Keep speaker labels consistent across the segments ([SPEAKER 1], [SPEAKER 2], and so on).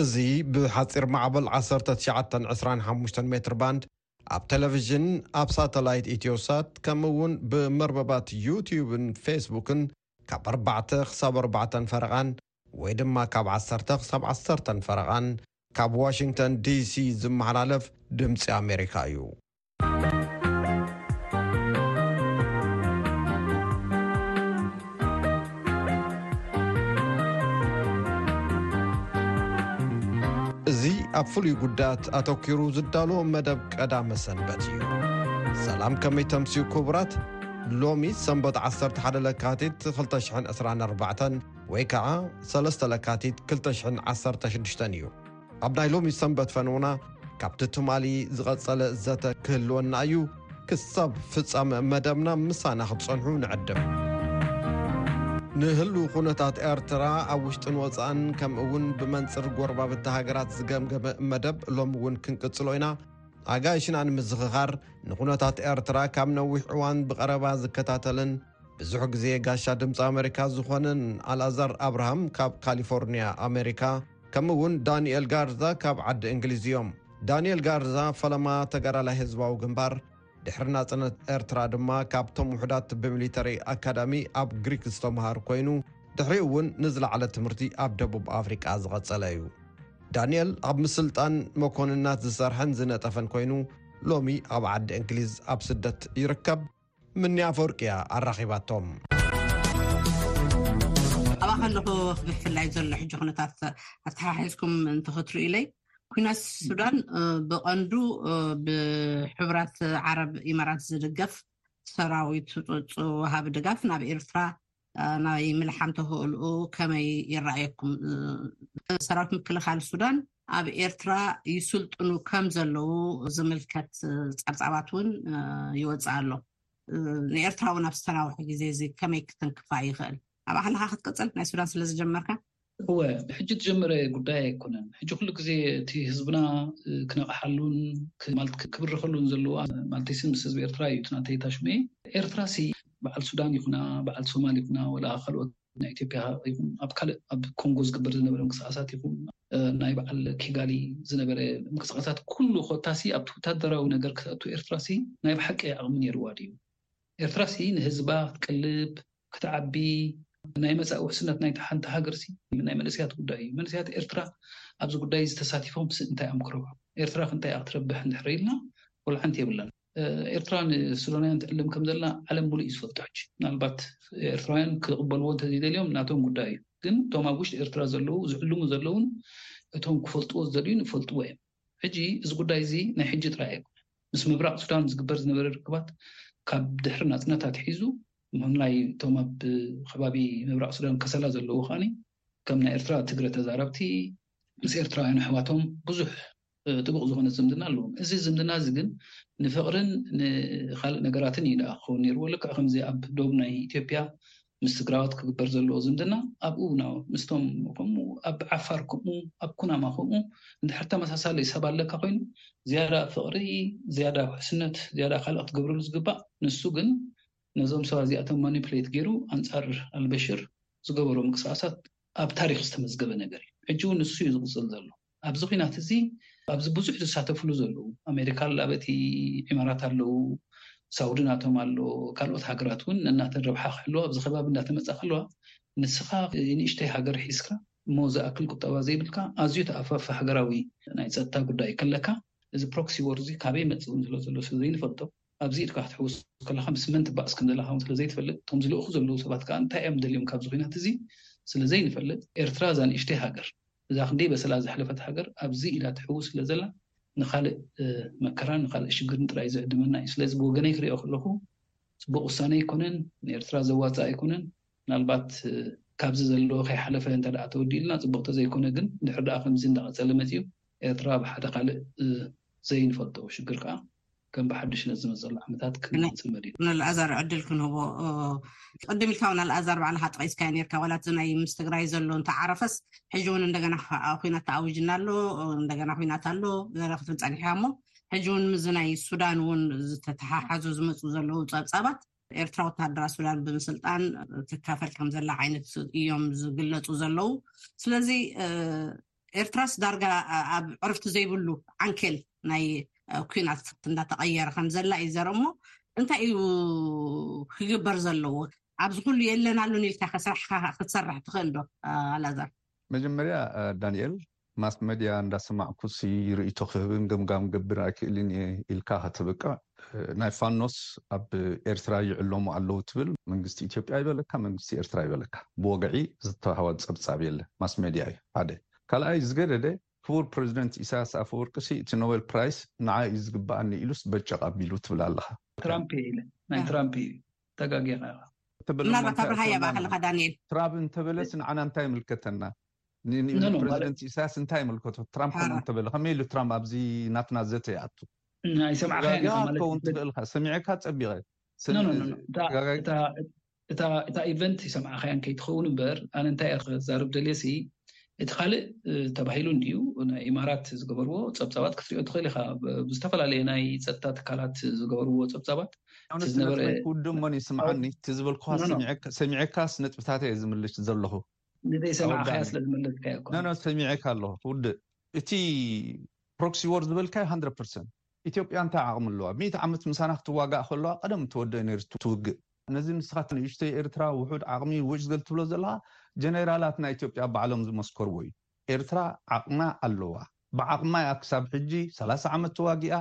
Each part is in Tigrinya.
[SPEAKER 1] እዚ ብሓጺር ማዕበል ዓሰርተ ትሽዓተን ዕስራን ሓሙሽተን ሜትር ባንድ ኣብ ቴለቪዥን፣ ኣብ ሳተላይት ኢትዮሳት ከምኡ እውን ብመርበባት ዩትዩብን ፌስቡክን ካብ ኣርባዕተ ክሳብ ኣርባዕተን ፈረቓን ወይ ድማ ካብ ዓሰርተ ክሳብ ዓሰርተን ፈረቓን ካብ ዋሽንግተን ዲሲ ዝመሓላለፍ ድምጺ ኣሜሪካ እዩ። እዚ ኣብ ፍሉይ ጉዳያት ኣተኪሩ ዝዳሎ መደብ ቀዳመ ሰንበት እዩ። ሰላም ከመይ ተምስዩ ክቡራት ሎሚ ሰንበት 11 ለካቲት 2024 ወይ ከኣ ሰለስተ ለካቲት ክልተ ሽሕን ዓሰርተ ሽዱሽተን እዩ። ኣብ ናይ ሎሚ ሰንበት ፈንውና ካብቲ ትማሊ ዝቐጸለ ዘተ ክህልወና እዩ። ክሳብ ፍጻመ መደብና ምሳና ክትጸንሑ ንዕድም። ንህሉ ኩነታት ኤርትራ ኣብ ውሽጥን ወጻእን ከምኡ እውን ብመንጽር ጎረባብቲ ሃገራት ዝገምገመ መደብ ሎሚ እውን ክንቅጽሎ ኢና። ኣጋይሽና ንምዝኽኻር ንኩነታት ኤርትራ ካብ ነዊሕ እዋን ብቐረባ ዝከታተልን ብዙሕ ግዜ ጋሻ ድምፂ ኣመሪካ ዝኾነን ኣልኣዛር ኣብርሃም ካብ ካሊፎርኒያ ኣመሪካ ከምኡ እውን ዳንኤል ጋርዛ ካብ ዓዲ እንግሊዝ እዮም። ዳንኤል ጋርዛ ፈለማ ተጋዳላይ ህዝባዊ ግንባር ድሕሪ ናጽነት ኤርትራ ድማ ካብቶም ውሑዳት ብሚሊተሪ ኣካዳሚ ኣብ ግሪክ ዝተምሃር ኮይኑ ድሕሪኡ እውን ንዝለዓለ ትምህርቲ ኣብ ደቡብ ኣፍሪቃ ዝቐጸለ እዩ። ዳንኤል ኣብ ምስልጣን መኮንናት ዝሰርሐን ዝነጠፈን ኮይኑ ሎሚ ኣብ ዓዲ እንግሊዝ ኣብ ስደት ይርከብ። ምኒ ኣፈወርቂ እያ ኣራኺባቶም።
[SPEAKER 2] ኣብኣ ከለኹ ብፍላይ ዘሎ ሕጂ ኩነታት ኣተሓሒዝኩም እንተክትርእዩለይ ኩናት ሱዳን ብቐንዱ ብሕቡራት ዓረብ ኢማራት ዝድገፍ ሰራዊት ፁፅ ወሃቢ ድጋፍ ናብ ኤርትራ ናይ ምልሓም ተኽእልኡ ከመይ ይረኣየኩም? ሰራዊት ምክልኻል ሱዳን ኣብ ኤርትራ ይስልጥኑ ከም ዘለዉ ዝምልከት ጸብጻባት እውን ይወፅእ ኣሎ። ንኤርትራ እውን ኣብ ዝተናውሐ ግዜ እዚ ከመይ ክትንክፋ ይኽእል? ኣብ ኣሕልኻ ክትቅፅል ናይ ሱዳን ስለ ዝጀመርካ
[SPEAKER 3] እወ ብሕጂ ትጀመረ ጉዳይ ኣይኮነን ሕጂ ኩሉ ግዜ እቲ ህዝብና ክነቕሓሉን ማለት ክብርኸሉን ዘለዎ ማለተይሲ ምስ ህዝቢ ኤርትራ እዩ እቲ ናተይ እታ ሽመይ ኤርትራሲ በዓል ሱዳን ይኹና በዓል ሶማል ይኹና ወላ ካልኦት ናይ ኢትዮጵያ ይኹን ኣብ ካልእ ኣብ ኮንጎ ዝግበር ዝነበረ ምንቅስቃሳት ይኹን ናይ በዓል ኪጋሊ ዝነበረ ምንቅስቃሳት ኩሉ ኮታሲ ኣብቲ ወታደራዊ ነገር ክተእቱ ኤርትራሲ ናይ ብሓቂ ዓቕሚ ነይርዋ ድዩ ኤርትራሲ ንህዝባ ክትቅልብ ክትዓቢ ናይ መጻኢ ውሕስነት ናይታ ሓንቲ ሃገርሲ ናይ መንእሰያት ጉዳይ እዩ። መንእሰያት ኤርትራ ኣብዚ ጉዳይ እዚ ተሳቲፎምሲ እንታይ እዮም ክረብሑ? ኤርትራኽ እንታይ እያ ክትረብሕ እንድሕሪ ኢልና ወልዓንቲ የብልናን። ኤርትራ ንስሎንያን ትዕልም ከም ዘላ ዓለም ምሉእ እዩ ዝፈልጦ ሕጂ። ምናልባት ኤርትራውያን ክቕበልዎ እንተዘይደልዮም ናቶም ጉዳይ እዩ። ግን እቶም ኣብ ውሽጢ ኤርትራ ዘለዉ ዝዕልሙ ዘለዉን እቶም ክፈልጥዎ ዝደልዩን ይፈልጥዎ እዮም። ሕጂ እዚ ጉዳይ እዚ ናይ ሕጂ ጥራይ ኣይኮነን። ምስ ምብራቕ ሱዳን ዝግበር ዝነበረ ርክባት ካብ ድሕሪ ናጽነት ኣትሒዙ፣ ብፍላይ እቶም ኣብ ከባቢ ምብራቕ ሱዳን ከሰላ ዘለዉ ከኣ ከም ናይ ኤርትራ ትግረ ተዛረብቲ ምስ ኤርትራውያን ኣሕዋቶም ብዙሕ ጥቡቕ ዝኾነ ዝምድና ኣለዎም። እዚ ዝምድና እዚ ግን ንፍቕርን ንኻልእ ነገራትን እዩ ደኣ ክኸውን ኔርዎ። ልክዕ ከምዚ ኣብ ዶብ ናይ ኢትዮጵያ ምስ ትግራዎት ክግበር ዘለዎ ዝምድና ኣብ እውናዊ ምስቶም ከምኡ ኣብ ዓፋር ከምኡ ኣብ ኩናማ ከምኡ እንድሕር ተመሳሳሊ ሰብ ኣለካ ኮይኑ ዝያዳ ፍቕሪ ዝያዳ ውሕስነት ዝያዳ ካልእ ክትገብረሉ ዝግባእ ንሱ ግን ነዞም ሰባት እዚኣቶም ማኒፕሌት ገይሩ ኣንጻር ኣልበሽር ዝገበሮ ምንቅስቓሳት ኣብ ታሪኽ ዝተመዝገበ ነገር እዩ። ሕጂ እውን ንሱ እዩ ዝቕጽል ዘሎ። ኣብዚ ኲናት እዚ ኣብዚ ብዙሕ ዝሳተፍሉ ዘለዉ፣ ኣሜሪካ ኣላ በቲ፣ ዒማራት ኣለዉ፣ ሳውዲ ናቶም ኣሎ፣ ካልኦት ሃገራት እውን ነናተን ረብሓ ክሕልዋ ኣብዚ ከባቢ እንዳተመጻ ከለዋ ንስኻ ንእሽተይ ሃገር ሒዝካ እሞ ዝኣክል ቁጠባ ዘይብልካ ኣዝዩ ተኣፋፊ ሃገራዊ ናይ ጸጥታ ጉዳይ ከለካ እዚ ፕሮክሲ ዎር እዚ ካበይ መጺኡ ስለዘሎ ስለዘይንፈልጦ ኣብዚ ኢድካ ክትሕውስ ከለኻ ምስ መን ትባእስ ከም ዘለኻ'ውን ስለ ዘይትፈልጥ፣ እቶም ዝልእኹ ዘለዉ ሰባት ከኣ እንታይ እዮም ደልዮም ካብዚ ኲናት'ዚ ስለ ዘይንፈልጥ፣ ኤርትራ እዛ ንእሽተይ ሃገር፣ እዛ ክንደይ በሰላ ዘሕለፈት ሃገር ኣብዚ ኢዳ ትሕውስ ስለ ዘላ ንኻልእ መከራን ንኻልእ ሽግርን ጥራይ ዝዕድመና እዩ። ስለዚ ብወገነይ ክርእዮ ከለኹ ጽቡቕ ውሳነ ኣይኮነን፣ ንኤርትራ ዘዋጽእ ኣይኮነን። ምናልባት ካብዚ ዘሎ ከይሓለፈ እንተድኣ ተወዲኡልና ጽቡቕ ተዘይኮነ ግን ድሕሪ ድኣ ከምዚ እንዳቐጸለ መጺኡ ኤርትራ ኣብ ሓደ ካልእ ዘይንፈልጦ ሽግር ከኣ ከም ብሓዱሽ ነዚ ዝመጸሉ ዓመታት ክንጽመድ ኢና።
[SPEAKER 2] ንኣልኣዛር ዕድል ክንህቦ ቅድም ኢልካ ውን ኣልኣዛር ባዕልኻ ጠቒስካዮ ኔርካ ዋላ እቲ ናይ ምስ ትግራይ ዘሎ እንተዓረፈስ ሕጂ ውን እንደገና ኩናት ተኣዊጅና ኣሎ እንደገና ኩናት ኣሎ ገለ ክትብል ጸኒሕካ እሞ ሕጂ ውን ምስዚ ናይ ሱዳን ውን ዝተተሓሓዙ ዝመጹ ዘለዉ ጸብጻባት ኤርትራ ወተሃደራት ሱዳን ብምስልጣን ትካፈል ከም ዘላ ዓይነት እዮም ዝግለፁ ዘለዉ ስለዚ ኤርትራስ ዳርጋ ኣብ ዕርፍቲ ዘይብሉ ዓንኬል ናይ ኩናት እንዳተቐየረ ከም ዘላ እዩ ዘረ እሞ እንታይ እዩ ክግበር ዘለዎ ኣብዚ ኩሉ የለናሉን ኢልካ ከስራሕካ ክትሰርሕ ትኽእል ዶ ኣላዛር
[SPEAKER 4] መጀመርያ ዳንኤል ማስ መድያ እንዳሰማዕኩሲ ርእይቶ ክህብን ገምጋም ክገብር ኣይክእልን እየ ኢልካ ከተብቅዕ ናይ ፋኖስ ኣብ ኤርትራ ይዕለሙ ኣለዉ ትብል መንግስቲ ኢትዮጵያ ይበለካ መንግስቲ ኤርትራ ይበለካ ብወግዒ ዝተዋህባ ጸብጻብ የለ ማስ መድያ እዩ ሓደ ካልኣይ ዝገደደ ክቡር ፕረዚደንት ኢሳያስ ኣፈወርቅሲ እቲ ኖበል ፕራይስ ንዓይ እዩ ዝግበኣኒ ኢሉስ በጨቕ ኣቢሉ ትብል ኣለኻ።
[SPEAKER 3] ትራምፕ እየ ኢለ ናይ ትራምፕ እዩ ተጋጊኻ ኢኻ።
[SPEAKER 2] ምናልባት ኣብርሃያ ብኣኻ ኣለኻ ዳንኤል።
[SPEAKER 4] ትራብ እንተበለስ ንዓና እንታይ ይምልከተና። ንፕረዚደንት ኢሳያስ እንታይ ይምልከቶ ትራምፕ ከምኡ እንተበለ ከመይ ኢሉ ትራምፕ ኣብዚ ናትና ዘተ ይኣቱ
[SPEAKER 3] ተጋጊኻ
[SPEAKER 4] ክትከውን ትኽእል ኢኻ ሰሚዐካ ፀቢቐ
[SPEAKER 3] እታ ኢቨንት ይሰማዕኻያን ከይትኸውን እምበር ኣነ እንታይ እየ ክዛርብ ደልየ ሲ እቲ ካልእ ተባሂሉ እንድዩ ናይ ኢማራት ዝገበርዎ ፀብፃባት ክትሪኦ ትኽእል ኢኻ ብዝተፈላለየ ናይ ፀጥታ ትካላት ዝገበርዎ ፀብፃባት
[SPEAKER 4] ዝነበረ ክውድም መን ይስምዓኒ እቲ ዝበልኩካ ሰሚዐካስ ነጥብታት እየ ዝምልሽ ዘለኹ
[SPEAKER 3] ንዘይሰማዕኻያ ስለ ዝመለስካዮ እኮ ኖኖ
[SPEAKER 4] ሰሚዐካ ኣለኹ ውድእ እቲ ፕሮክሲ ዎር ዝበልካዮ ሃንድረድ ፐርሰንት ኢትዮጵያ እንታይ ዓቕሚ ኣለዋ ሚእቲ ዓመት ምሳና ክትዋጋእ ከለዋ ቀደም እተወደእ ነይሩ ትውግእ ነዚ ንስኻት ንእሽተይ ኤርትራ ውሑድ ዓቕሚ ውጭ ዘል ትብሎ ዘለኻ ጀነራላት ናይ ኢትዮጵያ ባዕሎም ዝመስከርዎ እዩ ኤርትራ ዓቕማ ኣለዋ ብዓቕማ እያ ክሳብ ሕጂ ሰላሳ ዓመት ተዋጊኣ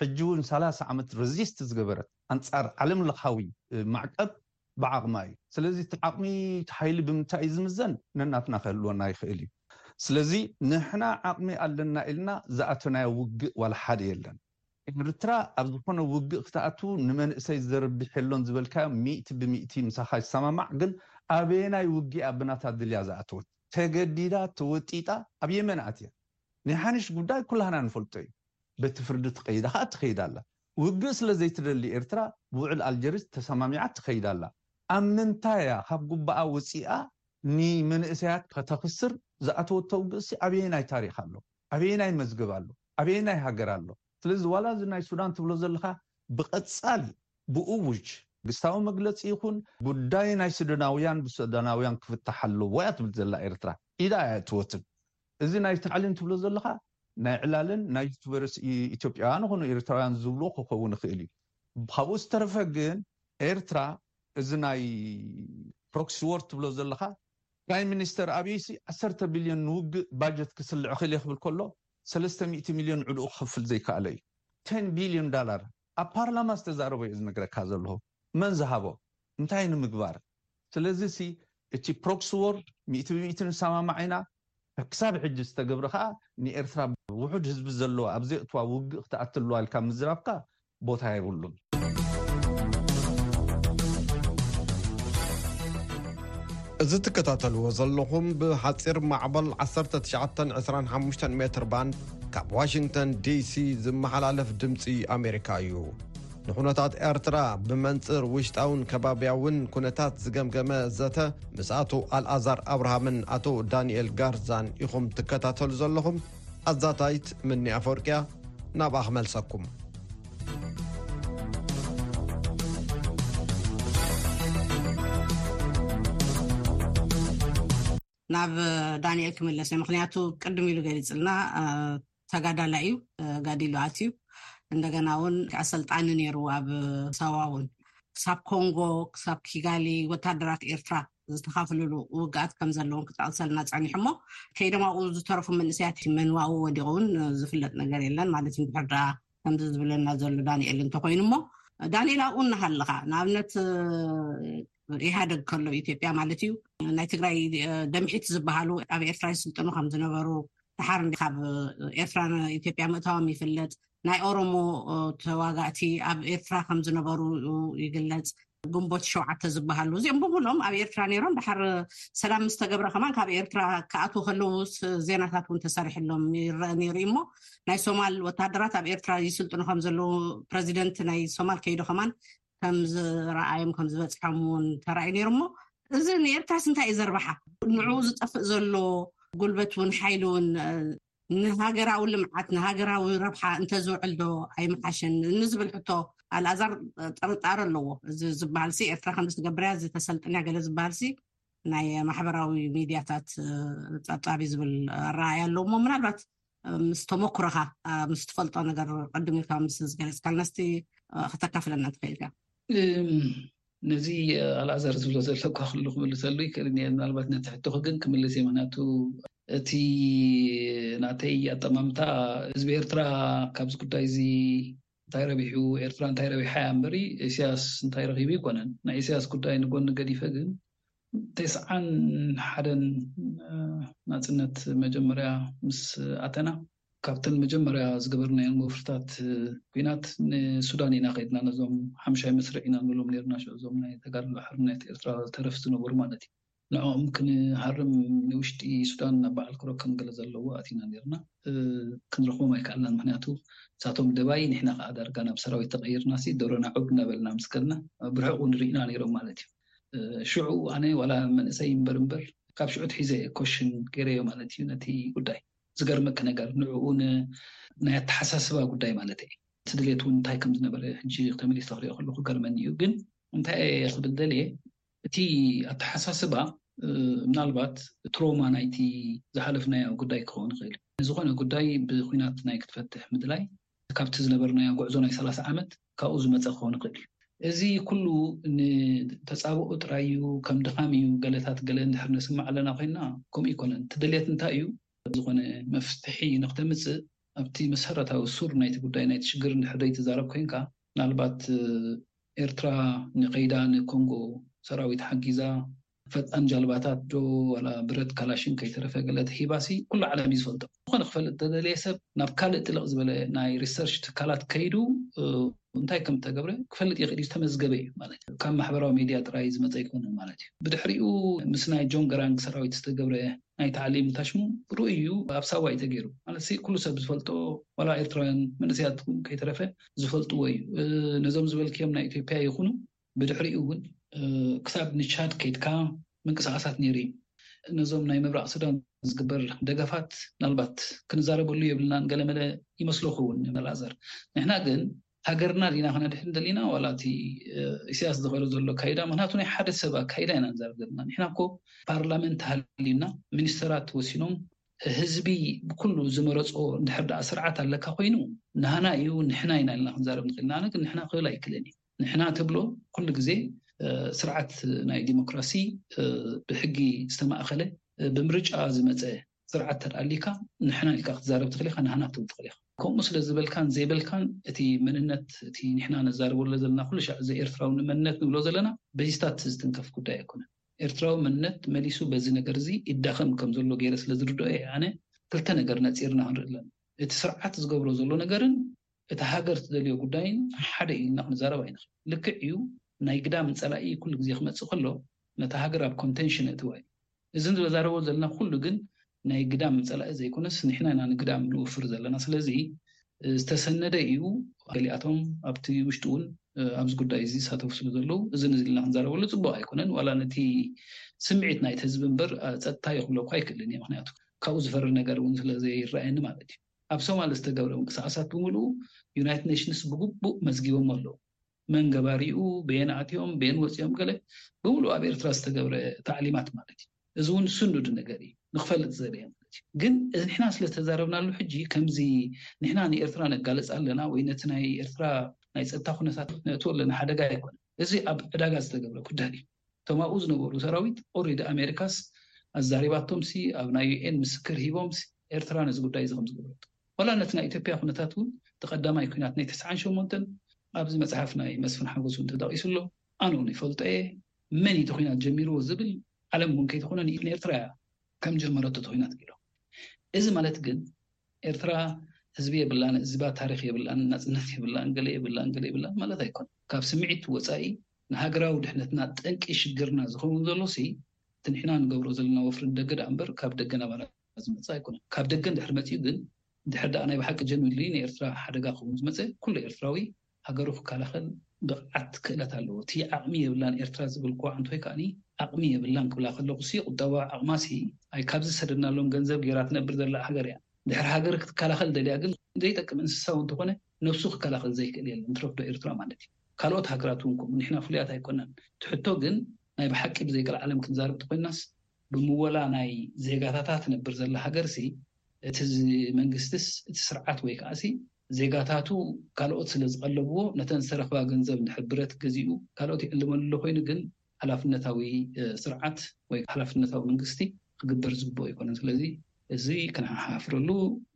[SPEAKER 4] ሕጂ እውን ሰላሳ ዓመት ረዚስት ዝገበረት ኣንጻር ዓለም ለኻዊ ማዕቀብ ብዓቕማ እዩ። ስለዚ እቲ ዓቕሚ እቲ ሓይሊ ብምንታይ እዩ ዝምዘን? ነናትና ክህልወና ይኽእል እዩ። ስለዚ ንሕና ዓቕሚ ኣለና ኢልና ዝኣተናዮ ውግእ ዋላ ሓደ የለን። ኤርትራ ኣብ ዝኾነ ውግእ ክትኣቱ ንመንእሰይ ዘርብሕ የሎን ዝበልካዮ ሚእቲ ብሚእቲ ምሳኻ ይሰማማዕ ግን ኣበየናይ ውግእ እያ ብናታ ድልያ ዝኣተወት? ተገዲዳ ተወጢጣ ኣብ የመን ኣትያ። ናይ ሓንሽ ጉዳይ ኩላህና ንፈልጦ እዩ። በቲ ፍርዲ ተቐይዳ ከኣ ትኸይድ ኣላ። ውግእ ስለ ዘይትደሊ ኤርትራ ብውዕል ኣልጀሪስ ተሰማሚዓ ትኸይድ ኣላ። ኣብ ምንታይ እያ ካብ ጉባኣ ውጺኣ ንመንእሰያት ከተኽስር ዝኣተወቶ ውግእሲ ኣበየናይ ታሪኽ ኣሎ? ኣበየናይ መዝገብ ኣሎ? ኣበየናይ ሃገር ኣሎ? ስለዚ ዋላ እዚ ናይ ሱዳን ትብሎ ዘለኻ ብቐጻሊ ብእዉጅ ግስታዊ መግለጺ ይኹን ጉዳይ ናይ ስደናውያን ብሰዳናውያን ክፍታሕ ኣለዎ እያ ትብል ዘላ ኤርትራ ኢዳ ኣየእትወትን እዚ ናይ ታዕሊም ትብሎ ዘለኻ ናይ ዕላልን ናይ ዩቱበርስ ኢትዮጵያውያን ኹኑ ኤርትራውያን ዝብልዎ ክኸውን ይኽእል እዩ ኻብኡ ዝተረፈ ግን ኤርትራ እዚ ናይ ፕሮክሲ ዎር ትብሎ ዘለኻ ፕራይም ሚኒስተር ኣብይሲ ዓሰርተ ቢልዮን ንውግእ ባጀት ክስልዕ ኽእል እየ ክብል ከሎ ሰለስተ ሚእቲ ሚልዮን ዕድኡ ክኸፍል ዘይከኣለ እዩ ቴን ቢልዮን ዳላር ኣብ ፓርላማ ዝተዛረቦ እየ ዝነግረካ ዘለኹ መን ዝሃቦ እንታይ ንምግባር ስለዚ ሲ እቲ ፕሮክሲ ዎር ሚእቲ ብሚእቲ ንሰማማዕ ኢና ክሳብ ሕጂ ዝተገብረ ከኣ ንኤርትራ ውሑድ ህዝቢ ዘለዋ ኣብ ዘየእትዋ ውግእ ክትኣቲ ኣለዋ ኢልካ ምዝራብካ ቦታ የብሉን።
[SPEAKER 1] እዚ ትከታተልዎ ዘለኹም ብሓጺር ማዕበል ዓሰርተ ትሽዓተን ዕስራን ሓሙሽተን ሜትር ባንድ ካብ ዋሽንግተን ዲሲ ዝመሓላለፍ ድምጺ ኣሜሪካ እዩ። ንኩነታት ኤርትራ ብመንጽር ውሽጣውን ከባብያውን ኩነታት ዝገምገመ ዘተ ምስ ኣቶ ኣልኣዛር ኣብርሃምን ኣቶ ዳንኤል ጋርዛን ኢኹም ትከታተሉ ዘለኹም። ኣዛታይት ምኒ ኣፈወርቅያ ናብኣ ክመልሰኩም።
[SPEAKER 2] ናብ ዳኒኤል ክምለስ እየ ምክንያቱ ቅድም ኢሉ ገሊፅልና ተጋዳላ እዩ ጋዲሉ ኣትዩ እንደገና ውን ኣሰልጣኒ ነይሩ ኣብ ሳዋ ውን ክሳብ ኮንጎ ክሳብ ኪጋሊ ወታደራት ኤርትራ ዝተካፍልሉ ውግኣት ከም ዘለውን ክጠቅሰልና ፀኒሑ እሞ ከይደም ኣብኡ ዝተረፉ መንእሰያት መንዋኡ ወዲቁ እውን ዝፍለጥ ነገር የለን ማለት ዩ ብሕርዳ ከምዚ ዝብለና ዘሎ ዳንኤል እንተኮይኑ እሞ ዳንኤል ኣብኡ እናሃለካ ንኣብነት ኢህደግ ከሎ ኢትዮጵያ ማለት እዩ ናይ ትግራይ ደምሒት ዝበሃሉ ኣብ ኤርትራ ይስልጥኑ ከም ዝነበሩ ተሓር ካብ ኤርትራ ኢትዮጵያ ምእታዎም ይፍለጥ ናይ ኦሮሞ ተዋጋእቲ ኣብ ኤርትራ ከም ዝነበሩ ይግለፅ ግንቦት ሸውዓተ ዝበሃሉ እዚኦም ብሙሎም ኣብ ኤርትራ ነይሮም ድሓር ሰላም ምስተገብረ ከማን ካብ ኤርትራ ክኣትዉ ከለዉ ዜናታት እውን ተሰሪሕሎም ይረአ ነይሩ እዩ እሞ ናይ ሶማል ወተሃደራት ኣብ ኤርትራ ይስልጥኑ ከም ዘለዉ ፕረዚደንት ናይ ሶማል ከይዶ ከማን ከም ዝረኣዮም ከም ዝበፅሖም እውን ተራእዩ ነይሩ እሞ እዚ ንኤርትራስ እንታይ እዩ ዘርባሓ ንዕኡ ዝጠፍእ ዘሎ ጉልበት እውን ሓይሊ እውን ንሃገራዊ ልምዓት ንሃገራዊ ረብሓ እንተዝውዕል ዶ ኣይምሓሸን ንዝብል ሕቶ ኣልኣዛር ጥርጣረ ኣለዎ እዚ ዝበሃልሲ ኤርትራ ከምዚ ትገብርያ እዚ ተሰልጥንያ ገለ ዝበሃልሲ ናይ ማሕበራዊ ሚድያታት ፀብፃቢ ዝብል ኣረኣያ ኣለዎ እሞ ምናልባት ምስ ተመኩረኻ ምስ ትፈልጦ ነገር ቅድም ኢልካ ምስ ዝገለፅካልና ስቲ ክተካፍለና ትኽእል ኢልካ
[SPEAKER 3] ነዚ ኣልኣዛር ዝብሎ ዘሎ እኳ ኩሉ ክምልሰሉ ይክእልን እየ ምናልባት ነቲ ሕቶኺ ግን ክምልስ እየ ምክንያቱ እቲ ናተይ ኣጠማምታ ህዝቢ ኤርትራ ካብዚ ጉዳይ እዚ እንታይ ረቢሑ ኤርትራ እንታይ ረቢሓ እያ እምበሪ ኢሳያስ እንታይ ረኺቡ ይኮነን ናይ ኢሳያስ ጉዳይ ንጎኒ ገዲፈ ግን ቴስዓን ሓደን ናጽነት መጀመርያ ምስ ኣተና ካብተን መጀመርያ ዝገበርናየን ወፍርታት ኩናት ንሱዳን ኢና ከድና ነዞም ሓምሻይ መስርዕ ኢና ንብሎም ነርና ሽዑ እዞም ናይ ተጋድሎ ሓርነት ኤርትራ ተረፍ ዝነበሩ ማለት እዩ ንዕኦም ክንሃርም ንውሽጢ ሱዳን ናብ በዓል ክሮከም ገለ ዘለዎ ኣቲና ነርና ክንረኽቦም ኣይከኣልናን ምክንያቱ ንሳቶም ደባይ ንሕና ከኣ ዳርጋ ናብ ሰራዊት ተቀይርናሲ ደሮና ዑብ እናበልና ምስ ከድና ብርሑቅ ውን ሪእና ነይሮም ማለት እዩ ሽዑ ኣነ ዋላ መንእሰይ እምበር እምበር ካብ ሽዑ ኣትሒዘ ኮሽን ገይረዮ ማለት እዩ ነቲ ጉዳይ። ዝገርመኪ ነገር ንዕኡ ንናይ ኣተሓሳስባ ጉዳይ ማለተይ እየ እቲ ድሌት እውን እንታይ ከም ዝነበረ ሕጂ ተመሊሰ ክሪኦ ከለኩ ይገርመኒ እዩ ግን እንታይ እየ ክብል ደልየ እቲ ኣተሓሳስባ ምናልባት ትሮማ ናይቲ ዝሓለፍናዮ ጉዳይ ክኸውን ይኽእል እዩ ንዝኾነ ጉዳይ ብኩናት ናይ ክትፈትሕ ምድላይ እቲ ካብቲ ዝነበርናዮ ጉዕዞ ናይ ሰላሳ ዓመት ካብኡ ዝመጸ ክኸውን ይኽእል እዩ። እዚ ኩሉ ንተጻብኦ ጥራይ እዩ፣ ከም ድኻም እዩ፣ ገለታት ገለ እንድሕር ንስማዕ ኣለና ኮይንና ከምኡ ኣይኮነን። እቲ ድሌት እንታይ እዩ? ዝኾነ መፍትሒ ንክተምጽእ ኣብቲ መሰረታዊ ሱር ናይቲ ጉዳይ ናይቲ ሽግር እንድሕር ዘይትዛረብ ኮይንካ ምናልባት ኤርትራ ንከይዳ ንኮንጎ ሰራዊት ሓጊዛ ፈጣን ጃልባታት ዶ ዋላ ብረት ካላሽን ከይተረፈ ገለ ተሂባሲ ኩሉ ዓለም እዩ ዝፈልጦ። ዝኾነ ክፈልጥ ዝደለየ ሰብ ናብ ካልእ ጥልቕ ዝበለ ናይ ሪሰርች ትካላት ከይዱ እንታይ ከም እተገብረ ክፈልጥ ይኽእል እዩ፣ ዝተመዝገበ እዩ ማለት እዩ። ካብ ማሕበራዊ ሜድያ ጥራይ ዝመጸ ኣይኮነን ማለት እዩ። ብድሕሪኡ ምስ ናይ ጆን ገራንግ ሰራዊት ዝተገብረ ናይ ታዕሊም ታሽሙ ርኡይ እዩ፣ ኣብ ሳዋ እዩ ተገይሩ። ማለትሲ ኩሉ ሰብ ዝፈልጦ ዋላ ኤርትራውያን መንእሰያት እውን ከይተረፈ ዝፈልጥዎ እዩ። ነዞም ዝበልክዮም ናይ ኢትዮጵያ ይኹኑ ብድሕሪኡ እውን ክሳብ ንቻድ ከይድካ ምንቅስቓሳት ነይሩ እዩ። ነዞም ናይ ምብራቕ ሱዳን ዝግበር ደገፋት ምናልባት ክንዛረበሉ የብልናን ገለመለ ይመስሎ ክኸውን ንኣልኣዛር። ንሕና ግን ሃገርና ዲና ክነድሕን ደሊና ዋላ እቲ ኢሳያስ ዝኸዶ ዘሎ ኣካይዳ ምክንያቱ ናይ ሓደ ሰብ ኣካይዳ ኢና ንዛረብ ዘለና ንሕና እኮ ፓርላመንት ሃልዩና ሚኒስተራት ወሲኖም ህዝቢ ብኩሉ ዝመረጾ እንድሕር ደኣ ስርዓት ኣለካ ኮይኑ ንሃና እዩ ንሕና ኢና ኢልና ክንዛረብ ንኽእል ኢና ኣነ ግን ንሕና ክብል ኣይክልን እዩ ንሕና ትብሎ ኩሉ ግዜ ስርዓት ናይ ዲሞክራሲ ብሕጊ ዝተማእኸለ ብምርጫ ዝመፀ ስርዓት እንተድኣ ኣልዩካ ንሕና ኢልካ ክትዛረብ ትኽእል ኢኻ ናህና ክትብል ትኽእል ኢኻ። ከምኡ ስለ ዝበልካን ዘይበልካን እቲ መንነት እቲ ንሕና ነዛርቦ ዘለና ኩሉ ሻዕ እዚ ኤርትራዊ መንነት ንብሎ ዘለና በዚታት ዝትንከፍ ጉዳይ ኣይኮነን። ኤርትራዊ መንነት መሊሱ በዚ ነገር እዚ ይዳኸም ከም ዘሎ ገይረ ስለ ዝርድኦ እየ ኣነ ክልተ ነገር ነፂርና ክንርኢ ኣለና እቲ ስርዓት ዝገብሮ ዘሎ ነገርን እታ ሃገር ትደልዮ ጉዳይን ሓደ እዩ ኢልና ክንዛረብ ኣይንኽእልን። ልክዕ እዩ ናይ ግዳም ጸላኢ ኩሉ ግዜ ክመጽእ ከሎ ነታ ሃገር ኣብ ኮንተንሽን የእትዋ እዩ። እዚ ንዛረቦ ዘለና ኩሉ ግን ናይ ግዳም ጸላኢ ዘይኮነስ ንሕና ኢና ንግዳም ንውፍር ዘለና። ስለዚ ዝተሰነደ እዩ። ገሊኣቶም ኣብቲ ውሽጢ እውን ኣብዚ ጉዳይ እዚ ዝሳተፉ ስለ ዘለዉ እዚ ንዚ ኢልና ክንዛረበሉ ጽቡቕ ኣይኮነን። ዋላ ነቲ ስምዒት ናይቲ ህዝቢ እምበር ጸጥታ እየ ክብለኩ ኣይክእልን እየ። ምኽንያቱ ካብኡ ዝፈሪ ነገር እውን ስለ ዘይረኣየኒ ማለት እዩ። ኣብ ሶማል ዝተገብረ ምንቅስቓሳት ብምልኡ ዩናይትድ ኔሽንስ ብግቡእ መዝጊቦሞ ኣለዉ። መን ገባሪኡ፣ በየን ኣትዮም፣ በየን ወጺኦም ገለ ብምልኡ ኣብ ኤርትራ ዝተገብረ ታዕሊማት ማለት እዩ። እዚ እውን ስኑድ ነገር እዩ። ንክፈልጥ ዘድልያ ማለት እዩ። ግን ንሕና ስለ ዝተዛረብናሉ ሕጂ ከምዚ ንሕና ንኤርትራ ነጋልጽ ኣለና ወይ ነቲ ናይ ኤርትራ ናይ ጸጥታ ኩነታት ነእትዎ ኣለና ሓደጋ ኣይኮነን። እዚ ኣብ ዕዳጋ ዝተገብረ ጉዳይ እዩ። እቶም ኣብኡ ዝነበሩ ሰራዊት ኦሬዲ ኣሜሪካስ ኣዛሪባቶምሲ ኣብ ናይ ዩኤን ምስክር ሂቦምሲ ኤርትራ ነዚ ጉዳይ እዚ ከምዝገበረቶ ዋላ ነቲ ናይ ኢትዮጵያ ኩነታት እውን እቲ ቀዳማይ ኩናት ናይ ተስዓን ሸሞንተን ኣብዚ መጽሓፍ ናይ መስፍን ሓጎስ እውን ተጠቂሱ ኣሎ ኣነ እውን ይፈልጦ እየ መን እዩ እቲ ኩናት ጀሚርዎ ዝብል ዓለም እውን ከይትኾነ ንኤርትራ እያ ከም ጀመረቶ እቲ ኩናት ቢሎም እዚ ማለት ግን ኤርትራ ህዝቢ የብላን ህዝባ ታሪክ የብላን ናፅነት የብላን ገለ የብላን ገለ የብላን ማለት ኣይኮነ ካብ ስምዒት ወፃኢ ንሃገራዊ ድሕነትና ጠንቂ ሽግርና ዝኸውን ዘሎሲ፣ እቲ ንሕና ንገብሮ ዘለና ወፍሪ ንደገ ደኣምበር ካብ ደገ ናባና ዝመጽእ ኣይኮነን። ካብ ደገ እንድሕር መጺኡ ግን፣ እንድሕር ደኣ ናይ ብሓቂ ጀንዊንሊ ንኤርትራ ሓደጋ ክኸውን ዝመጸ፣ ኩሉ ኤርትራዊ ሃገሩ ክከላኸል ብቕዓት ክእለት ኣለዎ። እቲ ዓቕሚ የብላን ኤርትራ ዝብልክዋ ኣንቶይ ከኣኒ ዓቕሚ የብላን ክብላ ከለኹሲ፣ ቁጠባዊ ዓቕማሲ ኣይ ካብዚ ዝሰደድናሎም ገንዘብ ገይራ ትነብር ዘላ ሃገር እያ። እንድሕር ሃገር ክትከላኸል ደልያ ግን ዘይጠቅም እንስሳዊ እንተኾነ፣ ነብሱ ክከላኸል ዘይክእል የለን እንትረፍ ዶ ኤርትራ ማለት እዩ ካልኦት ሃገራት ውን ከምኡ ንሕና ፍሉያት ኣይኮናን እቲ ሕቶ ግን ናይ ብሓቂ ብዘይ ቀልዓለም ክንዛረብ ተኾይናስ ብምወላ ናይ ዜጋታታ ትነብር ዘላ ሃገርሲ እቲ መንግስትስ እቲ ስርዓት ወይ ከኣሲ ዜጋታቱ ካልኦት ስለ ዝቐለብዎ ነተን ዝተረኽባ ገንዘብ እንድሕር ብረት ገዚኡ ካልኦት ይዕልመሉ ኣሎ ኮይኑ ግን ሓላፍነታዊ ስርዓት ወይ ሓላፍነታዊ መንግስቲ ክግበር ዝግብኦ ኣይኮነን። ስለዚ እዚ ክንሓሓፍረሉ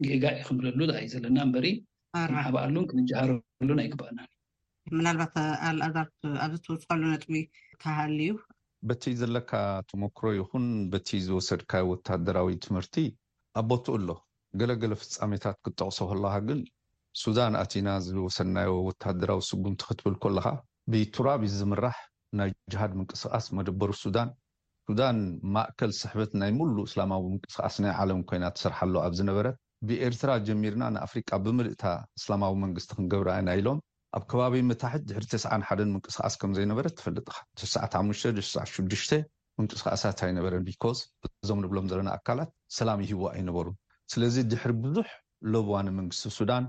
[SPEAKER 3] ጌጋ እዩ ክንብለሉ ደኣ እዩ ዘለና እምበሪ ክንሓብኣሉን ክንጀሃረሉን ኣይግበኣናን።
[SPEAKER 2] ምናልባት ኣልኣዛር ኣብዚ ትውስኸሉ ነጥቢ ተሃልዩ?
[SPEAKER 4] በቲ ዘለካ ተሞክሮ ይኹን በቲ ዝወሰድካዮ ወተሃደራዊ ትምህርቲ ኣብ ቦትኡ ኣሎ። ገለ ገለ ፍጻሜታት ክትጠቕሶ ከለኻ ግን ሱዳን ኣቲና ዝወሰድናዮ ወተሃደራዊ ስጉምቲ ክትብል ከለኻ ብቱራቢስ ዝምራሕ ናይ ጅሃድ ምንቅስቓስ መደበሩ ሱዳን፣ ሱዳን ማእከል ስሕበት ናይ ምሉእ እስላማዊ ምንቅስቓስ ናይ ዓለም ኮይና ትሰርሓሉ ኣብ ዝነበረት፣ ብኤርትራ ጀሚርና ንኣፍሪቃ ብምልእታ እስላማዊ መንግስቲ ክንገብራ ኢና ኢሎም ኣብ ከባቢ መታሕት ድሕሪ ተስዓን ሓደን ምንቅስቓስ ከም ዘይነበረት ትፈልጥ ኢኻ። ተስዓት ሓሙሽተ ተስዓት ሽዱሽተ ምንቅስቓሳት ኣይነበረን because እዞም ንብሎም ዘለና ኣካላት ሰላም ይህቡ ኣይነበሩን። ስለዚ ድሕሪ ብዙሕ ለበዋ ንመንግስቲ ሱዳን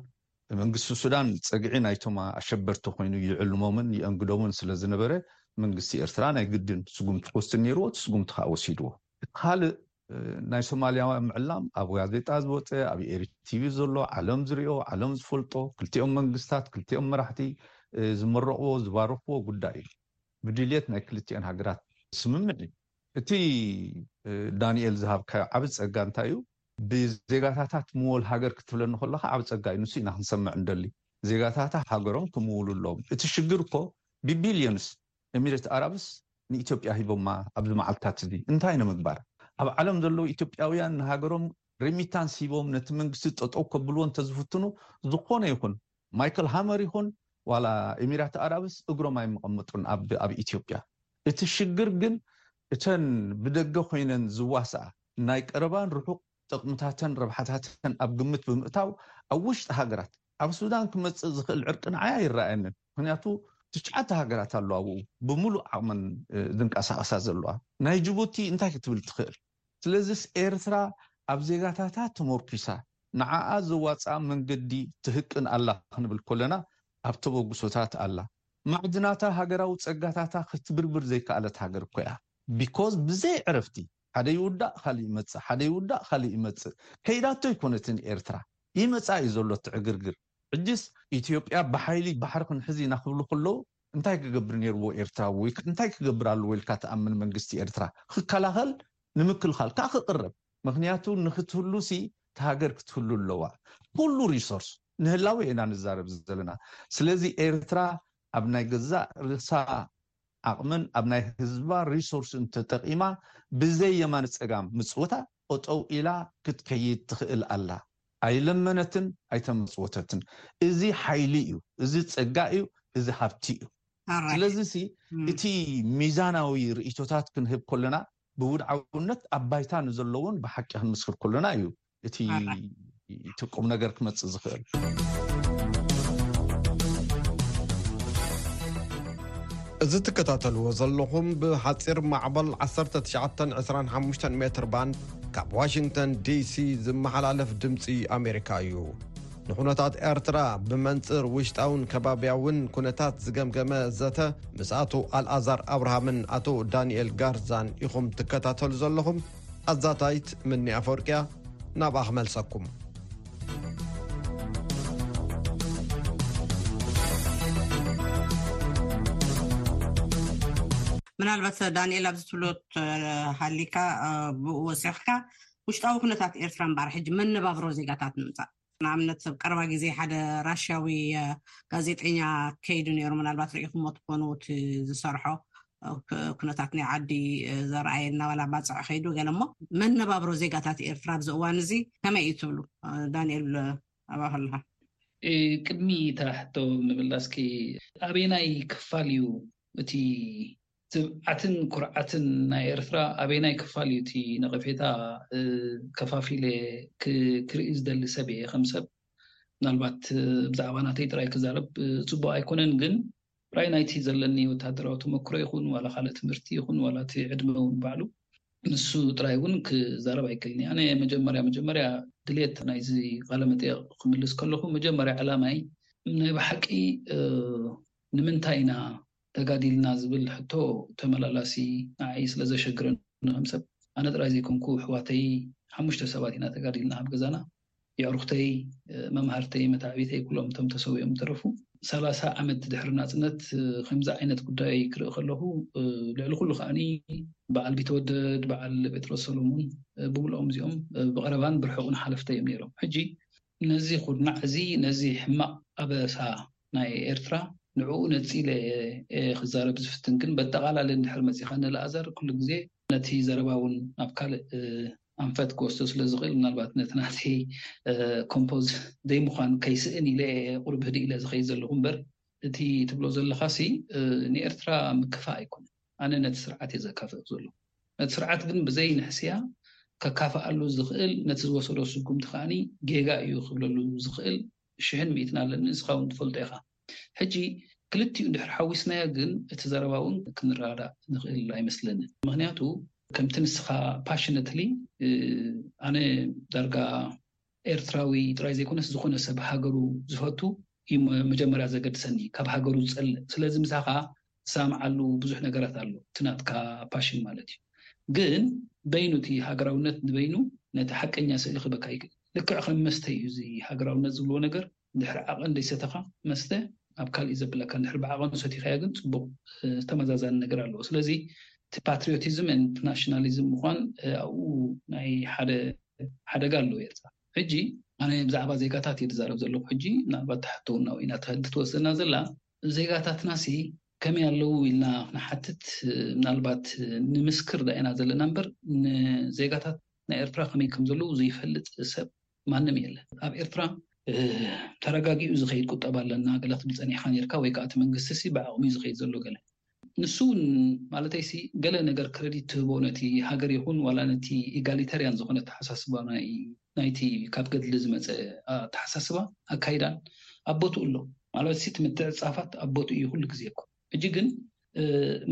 [SPEAKER 4] መንግስቲ ሱዳን ጸግዒ ናይቶም ኣሸበርቲ ኮይኑ ይዕልሞምን ይእንግዶምን ስለ ዝነበረ መንግስቲ ኤርትራ ናይ ግድን ስጉምቲ ክወስድ ነይርዎ እቲ ስጉምቲ ከኣ ወሲድዎ። እቲ ካልእ ናይ ሶማልያውያን ምዕላም ኣብ ጋዜጣ ዝወጸ ኣብ ኤሪቲቪ ዘሎ ዓለም ዝሪኦ ዓለም ዝፈልጦ ክልቲኦም መንግስታት ክልቲኦም መራሕቲ ዝመረቕዎ ዝባረኽዎ ጉዳይ እዩ። ብድልየት ናይ ክልቲኦን ሃገራት ስምምዕ እዩ። እቲ ዳኒኤል ዝሃብካዮ ዓቢ ጸጋ እንታይ እዩ ብዜጋታታ ትምወል ሃገር ክትብለኒ ከለኻ ዓቢ ጸጋ እዩ፣ ንሱ ኢና ክንሰምዕ ንደሊ። ዜጋታታ ሃገሮም ክምውሉ ኣለዎም። እቲ ሽግር እኮ ብቢልዮንስ ኤሚሬት ኣራብስ ንኢትዮጵያ ሂቦማ ኣብዚ መዓልትታት እዚ እንታይ ንምግባር? ኣብ ዓለም ዘለዉ ኢትዮጵያውያን ንሃገሮም ሪሚታንስ ሂቦም ነቲ መንግስቲ ጠጠው ከብልዎ እንተዝፍትኑ ዝኾነ ይኹን ማይክል ሃመር ይኹን ዋላ ኤሚራት ኣራብስ እግሮም ኣይምቐመጡን ኣብ ኣብ ኢትዮጵያ። እቲ ሽግር ግን እተን ብደገ ኮይነን ዝዋስኣ ናይ ቀረባን ርሑቕ ጥቕምታተን ረብሓታተን ኣብ ግምት ብምእታው ኣብ ውሽጢ ሃገራት ኣብ ሱዳን ክመጽእ ዝኽእል ዕርቂ ንዓይ ኣይረኣየንን ምኽንያቱ ትሽዓተ ሃገራት ኣለዋ ኣብኡ ብምሉእ ዓቕመን ዝንቀሳቐሳ ዘለዋ ናይ ጅቡቲ እንታይ ክትብል ትኽእል ስለዚስ ኤርትራ ኣብ ዜጋታታ ተሞርኲሳ ንዓኣ ዘዋጽኣ መንገዲ ትህቅን ኣላ ክንብል ኮለና ኣብ ተበግሶታት ኣላ ማዕድናታ ሃገራዊ ጸጋታታ ክትብርብር ዘይከኣለት ሃገር እኮ እያ ቢኮዝ ብዘይ ዕረፍቲ ሓደ ይውዳእ ካልእ ይመጽእ ሓደ ይውዳእ ካልእ ይመጽእ ከይዳቶ ኣይኮነትን ኤርትራ ይመጻ እዩ ዘሎ እቲ ዕግርግር ሕጅስ ኢትዮጵያ ብሓይሊ ባሕሪ ክንሕዝ ኢና ክብሉ ከለው እንታይ ክገብር ኔርዎ ኤርትራዊ ወይ እንታይ ክገብር ኣለዎ ኢልካ ትኣምን መንግስቲ ኤርትራ ክከላኸል ንምክልኻል ካኣ ክቅረብ ምክንያቱ ንክትህሉ ሲ እታ ሃገር ክትህሉ ኣለዋ ኩሉ ሪሶርስ ንህላወ ኢና ንዛረብ ዘለና ስለዚ ኤርትራ ኣብ ናይ ገዛእ ርእሳ ዓቕምን ኣብ ናይ ህዝባ ሪሶርስን ተጠቒማ ብዘይ የማነ ፀጋም ምፅወታ ኦጠው ኢላ ክትከይድ ትኽእል ኣላ። ኣይለመነትን ኣይተመፅወተትን። እዚ ሓይሊ እዩ። እዚ ፀጋ እዩ። እዚ ሃብቲ እዩ። ስለዚ ሲ እቲ ሚዛናዊ ርእይቶታት ክንህብ ኮለና ብውድዓውነት ኣብ ባይታ ንዘሎውን ብሓቂ ክንምስክር ኮለና እዩ። እቲ እቲ ቁም ነገር ክመፅእ ዝኽእል
[SPEAKER 1] እዚ ትከታተልዎ ዘለኹም ብሓፂር ማዕበል 1925 ሜትር ባንድ ካብ ዋሽንግተን ዲሲ ዝመሓላለፍ ድምፂ ኣሜሪካ እዩ ንኩነታት ኤርትራ ብመንፅር ውሽጣውን ከባብያውን ኩነታት ዝገምገመ ዘተ ምስ ኣቶ ኣልኣዛር ኣብርሃምን ኣቶ ዳንኤል ጋርዛን ኢኹም ትከታተሉ ዘለኹም ኣዛታይት ምኒ ኣፈወርቅያ ናብኣ ክመልሰኩም።
[SPEAKER 2] ምናልባት ዳንኤል ኣብዚ ትብሎ ሃሊካ ብኡ ወሲኽካ ውሽጣዊ ኩነታት ኤርትራ እምበኣር ሕጂ መነባብሮ ዜጋታት ንምምጻእ ንኣብነት ኣብ ቀረባ ግዜ ሓደ ራሽያዊ ጋዜጠኛ ከይዱ ነይሩ፣ ምናልባት ርኢኹሞ ትኾኑ እቲ ዝሰርሖ ኩነታት ናይ ዓዲ ዘርኣየና ዋላ ባጽዕ ከይዱ ገለ እሞ መነባብሮ ዜጋታት ኤርትራ ኣብዚ እዋን እዚ ከመይ እዩ ትብሉ? ዳንኤል ኣባ ከለኻ።
[SPEAKER 3] ቅድሚ እታ ሕቶ ምምላስኪ ኣበየናይ ክፋል እዩ እቲ ትብዓትን ኩርዓትን ናይ ኤርትራ ኣበየናይ ክፋል እዩ እቲ ነቐፌታ ከፋፊለ ክርኢ ዝደሊ ሰብ እየ ከም ሰብ ምናልባት ብዛዕባ ናተይ ጥራይ ክዛረብ ጽቡቕ ኣይኮነን ግን ራይ ናይቲ ዘለኒ ወተሃደራዊ ተመክሮ ይኹን ዋላ ካልእ ትምህርቲ ይኹን ዋላ እቲ ዕድመ እውን ባዕሉ ንሱ ጥራይ እውን ክዛረብ ኣይክልኒ ኣነ መጀመርያ መጀመርያ ድሌት ናይዚ ቃለ መጠየቕ ክምልስ ከለኹ መጀመርያ ዕላማይ ናይ ብሓቂ ንምንታይ ኢና ተጋዲልና ዝብል ሕቶ ተመላላሲ ንዓይ ስለ ዘሸግረኒ ከም ሰብ ኣነ ጥራይ ዘይኮንኩ ኣሕዋተይ ሓሙሽተ ሰባት ኢና ተጋዲልና ኣብ ገዛና የዕሩኽተይ መማህርተይ መታዕቢተይ ኩሎም እቶም ተሰዊኦም ዝተረፉ ሰላሳ ዓመት ድሕሪ ናጽነት ከምዚ ዓይነት ጉዳይ ክርኢ ከለኹ ልዕሊ ኩሉ ከኣኒ በዓል ቢተወደድ በዓል ጴጥሮስ ሰሎሙን ብምልኦም እዚኦም ብቐረባን ብርሑቕን ሓለፍተይ እዮም ነይሮም ሕጂ ነዚ ኩርናዕ እዚ ነዚ ሕማቕ ኣበሳ ናይ ኤርትራ ንዕኡ ነጺለ እየ ክዛረብ ዝፍትን ግን በጠቓላሊ እንድሕር መጺኻ ንኣልኣዛር ኩሉ ግዜ ነቲ ዘረባ ውን ናብ ካልእ ኣንፈት ክወስዶ ስለ ዝኽእል ምናልባት ነቲ ናተይ ኮምፖዝ ዘይምዃን ከይስእን ኢለ እየ ቁሩብ ህድእ ኢለ ዝኸይድ ዘለኹ እምበር እቲ ትብሎ ዘለኻሲ ንኤርትራ ምክፋእ ኣይኮነን። ኣነ ነቲ ስርዓት እየ ዘካፍእ ዘሎ። ነቲ ስርዓት ግን ብዘይ ንሕስያ ከካፍኣሉ ዝኽእል ነቲ ዝወሰዶ ስጉምቲ ከኣ ጌጋ እዩ ክብለሉ ዝኽእል ሽሕን ሚእትን ኣለኒ ንስኻ ውን ትፈልጦ ኢኻ። ሕጂ ክልቲኡ እንድሕር ሓዊስናዮ ግን እቲ ዘረባ ውን ክንረዳዳእ ንኽእል ኣይመስለንን። ምኽንያቱ ከምቲ ንስኻ ፓሽነትሊ ኣነ ዳርጋ ኤርትራዊ ጥራይ ዘይኮነስ ዝኾነ ሰብ ሃገሩ ዝፈቱ ዩ መጀመርያ ዘገድሰኒ ካብ ሃገሩ ዝጸልእ ስለዚ ምሳኻ ዝሳምዓሉ ብዙሕ ነገራት ኣሎ እቲ ናትካ ፓሽን ማለት ዩ ግን በይኑ እቲ ሃገራውነት ንበይኑ ነቲ ሓቀኛ ስእሊ ክህበካ ይክእል ልክዕ ከም መስተ ዩ እዚ ሃገራውነት ዝብልዎ ነገር ድሕሪ ዓቐን ደይሰተኻ መስተ ናብ ካልእ እዩ ዘብለካ ድሕሪ ብዓቐኑ ሰቲኻዮ ግን ጽቡቕ ተመዛዛኒ ነገር ኣለዎ ስለዚ እቲ ፓትሪዮቲዝም and ናሽናሊዝም ምዃን ኣብኡ ናይ ሓደ ሓደጋ ኣለዎ ኤርትራ ሕጂ ኣነ ብዛዕባ ዜጋታት እየ ዝዛረብ ዘለኹ ሕጂ ምናልባት ትሓተውና ወይ ናትካ ህግ ትወስደና ዘላ ዜጋታትናሲ ከመይ ኣለዉ ኢልና ክንሓትት ምናልባት ንምስክር ዳኢና ዘለና እምበር ንዜጋታት ናይ ኤርትራ ከመይ ከም ዘለዉ ዘይፈልጥ ሰብ ማንም የለን ኣብ ኤርትራ ተራጋጊኡ ዝከይድ ቁጠባ ኣለና ገለ ክትብል ጸኒሕካ ኔርካ ወይ ከኣ እቲ መንግስቲ ሲ ብዓቅሙዩ ዝከይድ ዘሎ ገለ ንሱ ውን ማለተይ ሲ ገለ ነገር ክረዲት ትህቦ ነቲ ሃገር ይኩን ዋላ ነቲ ኢጋሊተርያን ዝኮነ ኣተሓሳስባ ናይ ናይቲ ካብ ገድሊ ዝመጸ ኣተሓሳስባ ኣካይዳን ኣብ ቦትኡ ኣሎ ማለት ሲ እቲ ምትዕጽጻፋት ኣብ ቦትኡ ዩ ኩሉ ግዜ እኮ ሕጂ ግን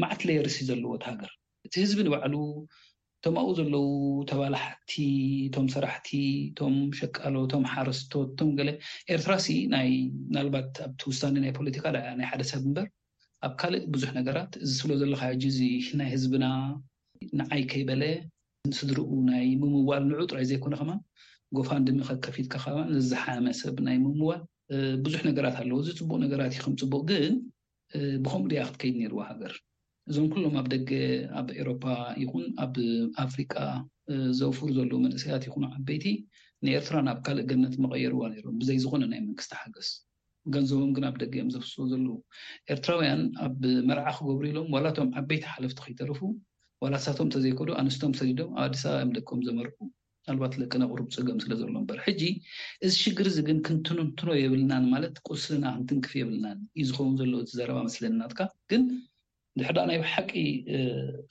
[SPEAKER 3] መዓት ለየርስ ዩ ዘለዎ እቲ ሃገር እቲ ህዝቢ ንባዕሉ እቶም ኣብኡ ዘለዉ ተባላሓቲ፣ እቶም ሰራሕቲ፣ እቶም ሸቃሎ፣ እቶም ሓረስቶት፣ እቶም ገለ፣ ኤርትራሲ ናይ ምናልባት ኣብቲ ውሳኔ ናይ ፖለቲካ ድኣ ናይ ሓደ ሰብ እምበር ኣብ ካልእ ብዙሕ ነገራት እዚ ትብሎ ዘለኻ ሕጂ እዚ ናይ ህዝብና ንዓይ ከይበለ ንስድርኡ ናይ ምምዋል ንዕኡ ጥራይ ዘይኮነ ከማን ጎፋንድሚ ከከፊትካ ከማን ዘዝሓመ ሰብ ናይ ምምዋል ብዙሕ ነገራት ኣለዎ። እዚ ጽቡቕ ነገራት እዩ ከም ጽቡቕ ግን ብከምኡ ድያ ክትከይድ ኔርዋ ሃገር እዞም ኩሎም ኣብ ደገ ኣብ ኤሮፓ ይኩን ኣብ ኣፍሪቃ ዘውፍሩ ዘለዉ መንእሰያት ይኩኑ ዓበይቲ ንኤርትራ ናብ ካልእ ገነት ምቀየርዋ ኔሮም ብዘይ ዝኮነ ናይ መንግስቲ ሓገዝ ገንዘቦም ግን ኣብ ደገ እዮም ዘፍስስዎ ዘለዉ ኤርትራውያን ኣብ መርዓ ክገብሩ ኢሎም ዋላ እቶም ዓበይቲ ሓለፍቲ ከይተረፉ ዋላ ንሳቶም ተዘይከዱ ኣንስቶም ሰዲዶም ኣብ ኣዲስ ኣበባ እዮም ደቆም ዘመርቁ ምናልባት ለቅነ ቁሩብ ጸገም ስለ ዘሎ እምበር። ሕጂ እዚ ሽግር እዚ ግን ክንትንትኖ የብልናን ማለት ቁስልና ክንትንክፍ የብልናን እዩ ዝኸውን ዘሎ እቲ ዘረባ መስለኒ ናትካ ግን እንድሕር ደኣ ናይ ብሓቂ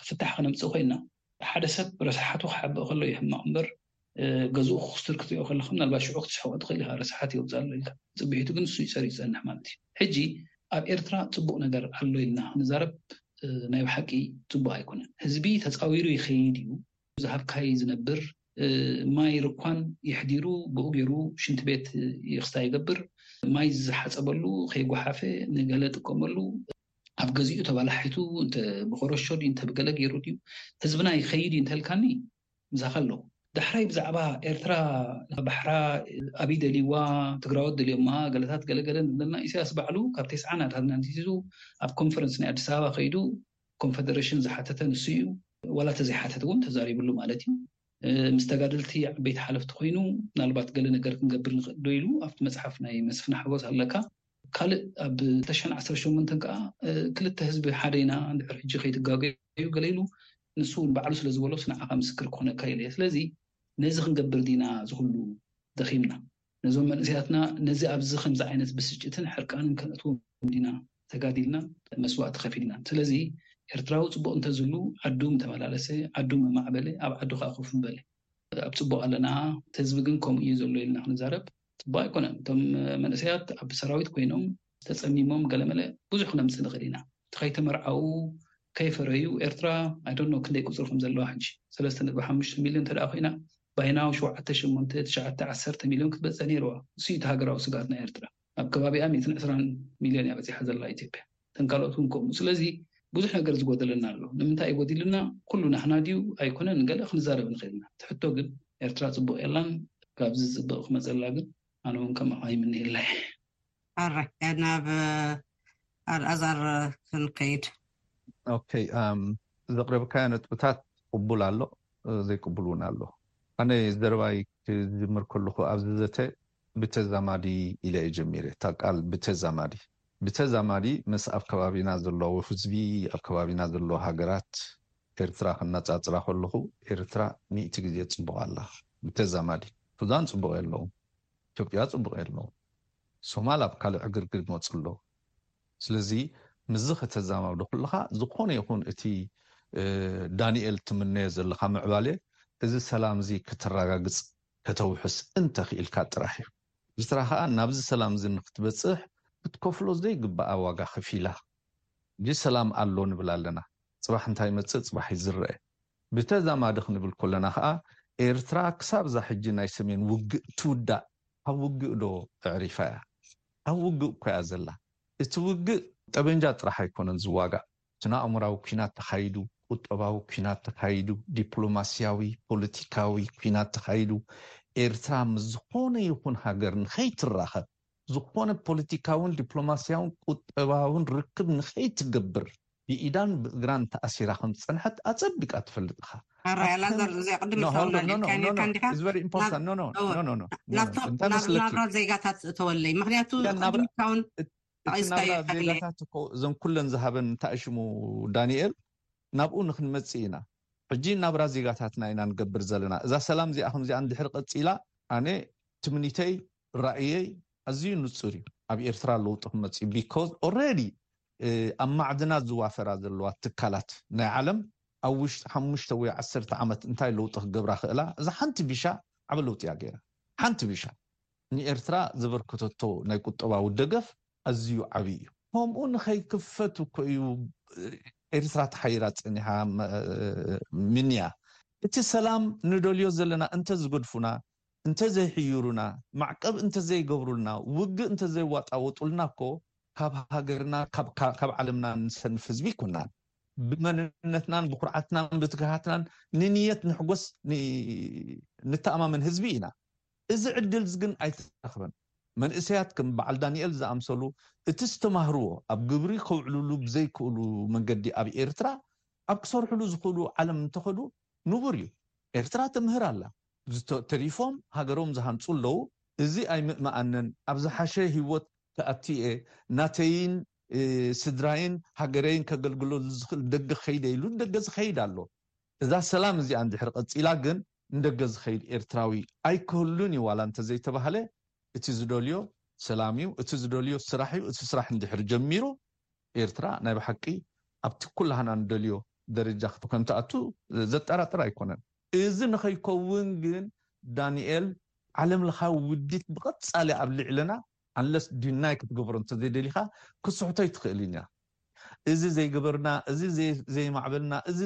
[SPEAKER 3] ፍታሕ ከነምጽእ ኮይና ሓደ ሰብ ረሳሓቱ ክሓብእ ከሎ እዩ ሕማቕ እምበር ገዝኡ ክኹስትር ክትሪኦ ከለኻ ምናልባት ሽዑ ክትስሕቖ ትኽእል ኢኻ ረሳሓት የውጽእ ኣሎ ኢልካ ጽብሒቱ ግን ንሱ ይጸሪ ዝጸንሕ ማለት እዩ ሕጂ ኣብ ኤርትራ ጽቡቕ ነገር ኣሎ ኢልና ክንዛረብ ናይ ብሓቂ ጽቡቕ ኣይኮነን ህዝቢ ተጻዊሩ ይኸይድ እዩ ዝሃብካዪ ዝነብር ማይ ርኳን የሕዲሩ ብኡ ገይሩ ሽንቲ ቤት ይክስታ ይገብር ማይ ዝሓፀበሉ ከይጎሓፈ ንገለ ጥቀመሉ ኣብ ገዚኡ ተባላሒቱ እንተ ብኮረሾ ድዩ እንተ ብገለ ገይሩ ድዩ ህዝብና ይከይድ እዩ እንተልካኒ ምሳካ ኣለኩ ዳሕራይ ብዛዕባ ኤርትራ ባሕራ ኣብይ ደልይዋ ትግራዎት ደልዮማ ገለታት ገለገለ ንብለና ኢሳያስ ባዕሉ ካብ ቴስዓ ናታትና ንቲዙ ኣብ ኮንፈረንስ ናይ ኣዲስ ኣበባ ከይዱ ኮንፈደረሽን ዝሓተተ ንሱ እዩ ዋላ ተዘይሓተተ እውን ተዛሪብሉ ማለት እዩ ምስ ተጋደልቲ ዓበይቲ ሓለፍቲ ኮይኑ ምናልባት ገለ ነገር ክንገብር ንኽእል ዶ ኢሉ ኣብቲ መፅሓፍ ናይ መስፍን ሓጎስ ኣለካ ካልእ ኣብ ተሸን ዓሰርተ ሸሞንተን ከዓ ክልተ ህዝቢ ሓደ ኢና ድሕር ሕጂ ከይትጋገዩ ገለ ኢሉ ንሱ እውን ባዕሉ ስለ ዝበሎስ ንዓኻ ምስክር ክኾነካ ኢለ ስለዚ ነዚ ክንገብር ዲና ዝኹሉ ደኺምና ነዞም መንእሰያትና ነዚ ኣብዚ ከምዚ ዓይነት ብስጭትን ሕርቃንን ከነእትዎም ዲና ተጋዲልና መስዋእቲ ከፊልና ስለዚ ኤርትራዊ ጽቡቅ እንተዝህሉ ዓዱ ምተመላለሰ ዓዱ ምማዕበለ ኣብ ዓዱ ከኣ ኮፍ ምበለ ኣብ ጽቡቅ ኣለና እቲ ህዝቢ ግን ከምኡ እዩ ዘሎ ኢልና ክንዛረብ ጽቡቅ ኣይኮነን እቶም መንእሰያት ኣብ ሰራዊት ኮይኖም ተጸሚሞም ገለመለ ብዙሕ ክነምጽእ ንኽእል ኢና እቲ ከይተመርዓዉ ከይፈረዩ ኤርትራ ኣይ ዶንት ኖው ክንደይ ቁጽሪ ከምዘለዋ ሕጂ ሰለስተ ነጥቢ ሓሙሽተ ሚልዮን እንተድኣ ኮይና ባይ ናው ሸውዓተ ሸሞንተ ትሽዓተ ዓሰርተ ሚልዮን ክትበጽሕ ነይርዋ እሱዩ እቲ ሃገራዊ ስግኣት ናይ ኤርትራ ኣብ ከባቢኣ ሚእትን ዕስራን ሚልዮን እያ በጺሓ ዘላ ኢትዮጵያ እተን ካልኦት ውን ከምኡ ስለዚ ብዙሕ ነገር ዝጎደለና ኣሎ ንምንታይ እዩ ጎዲሉና ኩሉ ናህና ድዩ ኣይኮነን ገለ ክንዛረብ ንኽእል ኢና እቲ ሕቶ ግን ኤርትራ ጽቡቕ የላን ካብዚ ዝጽብቕ ክመጸላ ግን ኣነ ውን ከማኻ ይምነየላ
[SPEAKER 2] እየ። ኣረ ናብ ኣልኣዛር ክንከይድ።
[SPEAKER 4] ኦኬ ዘቕረብካዮ ነጥብታት ቕቡል ኣሎ ዘይቅቡል ውን ኣሎ ኣነ ዘረባይ ክጅምር ከለኹ ኣብዚ ዘተ ብተዛማዲ ኢለ እየ ጀሚረ እታ ቃል ብተዛማዲ ብተዛማዲ ምስ ኣብ ከባቢና ዘለዉ ህዝቢ ኣብ ከባቢና ዘለዉ ሃገራት ኤርትራ ከነጻጽራ ከለኹ ኤርትራ ሚእቲ ግዜ ጽቡቕ ኣላ ብተዛማዲ ሱዳን ጽቡቕ የለዉን ኢትዮጵያ ጽቡቅ የሎ ሶማል ኣብ ካልእ ዕግርግር ይመጹ ኣሎ ስለዚ ምስዚ ከተዛማብዶ ከለካ ዝኮነ ይኩን እቲ ዳኒኤል ትምነዮ ዘለካ ምዕባሌ እዚ ሰላም እዚ ከተራጋግጽ ከተውሕስ እንተ ኪኢልካ ጥራሕ እዩ ኤርትራ ከኣ ናብዚ ሰላም እዚ ንክትበጽሕ ክትከፍሎ ዘይግባኣ ዋጋ ከፊላ ሕጂ ሰላም ኣሎ ንብል ኣለና ጽባሕ እንታይ ይመጽእ ጽባሕ እዩ ዝረኣ። ብተዛማዲ ክንብል ኮለና ከኣ ኤርትራ ክሳብ እዛ ሕጂ ናይ ሰሜን ውግእ ትውዳእ ኣብ ውግእ ዶ እዕሪፋ እያ? ኣብ ውግእ እኮ እያ ዘላ። እቲ ውግእ። ጠበንጃ ጥራሕ ኣይኮነን ዝዋጋእ። ስነ-ኣእሙራዊ ኩናት ተኻይዱ፣ ቁጠባዊ ኩናት ተኻይዱ፣ ዲፕሎማሲያዊ፣ ፖለቲካዊ ኩናት ተኻይዱ። ኤርትራ ምስ ዝኾነ ይኹን ሃገር ንኸይትራኸብ ዝኾነ ፖለቲካውን ዲፕሎማሲያውን ቁጠባውን ርክብ ንኸይትገብር ብኢዳን ብእግራን ተኣሲራ ከም ዝጸንሐት ኣጸቢቃ ትፈልጥ እኻ።
[SPEAKER 2] ሕራይ ኣላዛር እዚ ቅድም ኢልካ ውን ኣልዒልካዮ ኔርካ እንዲኻ
[SPEAKER 4] ናብቶም ናብ
[SPEAKER 2] ናብራ ዜጋታት ዝእተወለይ ምክንያቱ ቅድም ኢልካ ውን ጠቒስካዮ ኢኻ ገለ
[SPEAKER 4] ዜጋታት እኮ እዘን ኩለን ዝሃበን እንታይ ሽሙ ዳንኤል ናብኡ ንክንመጽእ ኢና ሕጂ ናብራ ዜጋታትና ኢና ንገብር ዘለና እዛ ሰላም እዚኣ ከምዚኣ እንድሕር ቀጺላ ኣነ ትምኒተይ ራእየይ ኣዝዩ ንጹር እዩ ኣብ ኤርትራ ለውጢ ክመጽእ እዩ ቢኮዝ ኦረዲ ኣብ ማዕድናት ዝዋፈራ ዘለዋ ትካላት ናይ ዓለም ኣብ ውሽጢ ሓሙሽተ ወይ ዓሰርተ ዓመት እንታይ ለውጢ ክገብራ ክእላ እዛ ሓንቲ ቢሻ ዓቢ ለውጢ እያ ገይራ ሓንቲ ቢሻ ንኤርትራ ዘበርከተቶ ናይ ቁጠባዊ ደገፍ ኣዝዩ ዓቢ እዩ። ከምኡ ንኸይክፈት እኮ እዩ ኤርትራ ተሓይራ ጸኒሓ ምንያ። እቲ ሰላም ንደልዮ ዘለና እንተ ዝገድፉና እንተዘይሕዩሩና፣ ማዕቀብ እንተዘይገብሩልና፣ ውግእ እንተዘይዋጣወጡልና እኮ ካብ ሃገርና ካብ ዓለምና እንሰንፍ ህዝቢ ኣይኮናን። ብመንነትናን ብኩርዓትናን ብትግሃትናን ንንየት ንሕጎስ ንተኣማመን ህዝቢ ኢና። እዚ ዕድል'ዚ ግን ኣይተረኽበን። መንእሰያት ከም በዓል ዳኒኤል ዝኣምሰሉ እቲ ዝተማህርዎ ኣብ ግብሪ ከውዕልሉ ብዘይክእሉ መንገዲ ኣብ ኤርትራ ኣብ ክሰርሕሉ ዝኽእሉ ዓለም እንተኸዱ ንቡር እዩ። ኤርትራ ትምህር ኣላ። ዝተ ተሪፎም ሃገሮም ዝሃንጹ ኣለዉ እዚ ኣይምእመኣንን ኣብ ዝሓሸ ሂወት ተኣቲየ ናተይን ስድራይን ሃገረይን ከገልግለሉ ዝኽእል ንደገ ክኸይደ ኢሉ ንደገ ዝኸይድ ኣሎ እዛ ሰላም እዚኣ እንድሕር ቐጺላ ግን ንደገ ዝኸይድ ኤርትራዊ ኣይክህሉን እዩ ዋላ እንተዘይተባህለ እቲ ዝደልዮ ሰላም እዩ እቲ ዝደልዮ ስራሕ እዩ እቲ ስራሕ እንድሕር ጀሚሩ ኤርትራ ናይ ብሓቂ ኣብቲ ኩላህና ንደልዮ ደረጃ ከምትኣቱ ዘጠራጥር ኣይኮነን። እዚ ንኸይከውን ግን ዳኒኤል ዓለም ለኻዊ ውዲት ብቐጻሊ ኣብ ልዕለና ኣንለስ ዲናይ ክትገብሮ እንተዘይደሊኻ ክትስሕቶ ኣይትኽእልን ኢያ። እዚ ዘይገበርና እዚ ዘይማዕበልና እዚ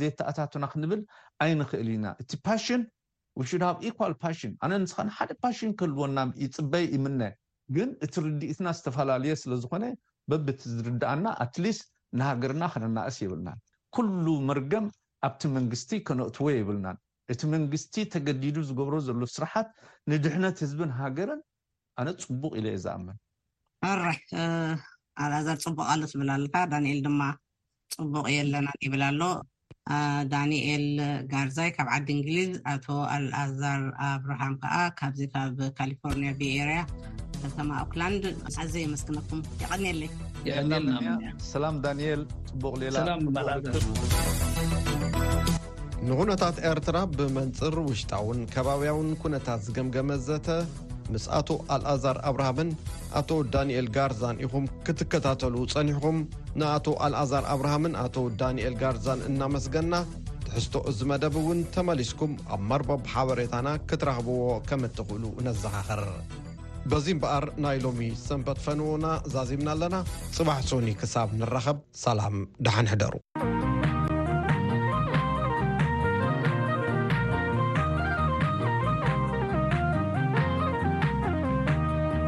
[SPEAKER 4] ዘየተኣታቱና ክንብል ኣይንኽእል ኢና። እቲ ፓሽን We should have equal passion ኣነን ንስኻን ሓደ ፓሽን ክህልወና ይጽበ ይምነ ግን እቲ ርድኢትና ዝተፋላለየ ስለ ዝኾነ በብቲ ዝርድኣና at least ንሃገርና ከነናእስ የብልናን ኩሉ መርገም ኣብቲ መንግስቲ ከነእትዎ የብልናን እቲ መንግስቲ ተገዲዱ ዝገብሮ ዘሎ ስራሓት ንድሕነት ህዝብን ሃገርን ኣነ ጽቡቅ ኢለ እየ ዝኣምን።
[SPEAKER 2] እረ ኣልኣዛር ጽቡቅ ኣሎ ትብል ኣለካ ዳኒኤል ድማ ጽቡቅ የለናን ይብል ኣሎ። ዳኒኤል ጋርዛይ ካብ ዓዲ እንግሊዝ ኣቶ ኣልኣዛር ኣብርሃም ከኣ ካብዚ ካብ ካሊፎርንያ ቤይ ኤርያ ከተማ ኣውክላንድ ኣዘይ የመስግነኩም የቀንየለይ። የቀንየልና
[SPEAKER 4] ሰላም ዳኒኤል ጽቡቅ ሌላ
[SPEAKER 1] ሰላም ንመላእክት። ንኹነታት ኤርትራ ብመንጽር ውሽጣውን ከባብያውን ኩነታት ዝገምገመ ዘተ ምስ ኣቶ ኣልኣዛር ኣብርሃምን ኣቶ ዳንኤል ጋርዛን ኢኹም ክትከታተሉ ጸኒሕኹም ንኣቶ ኣልኣዛር ኣብርሃምን ኣቶ ዳንኤል ጋርዛን እናመስገና ትሕዝቶ እዚ መደብ እውን ተመሊስኩም ኣብ መርበብ ሓበሬታና ክትረኽብዎ ከም እትኽእሉ ነዘኻኽር በዚ እምበኣር ናይ ሎሚ ሰንበት ፈንዎና ዛዚምና ኣለና ጽባሕ ሶኒ ክሳብ ንራኸብ ሰላም ደሓን ሕደሩ።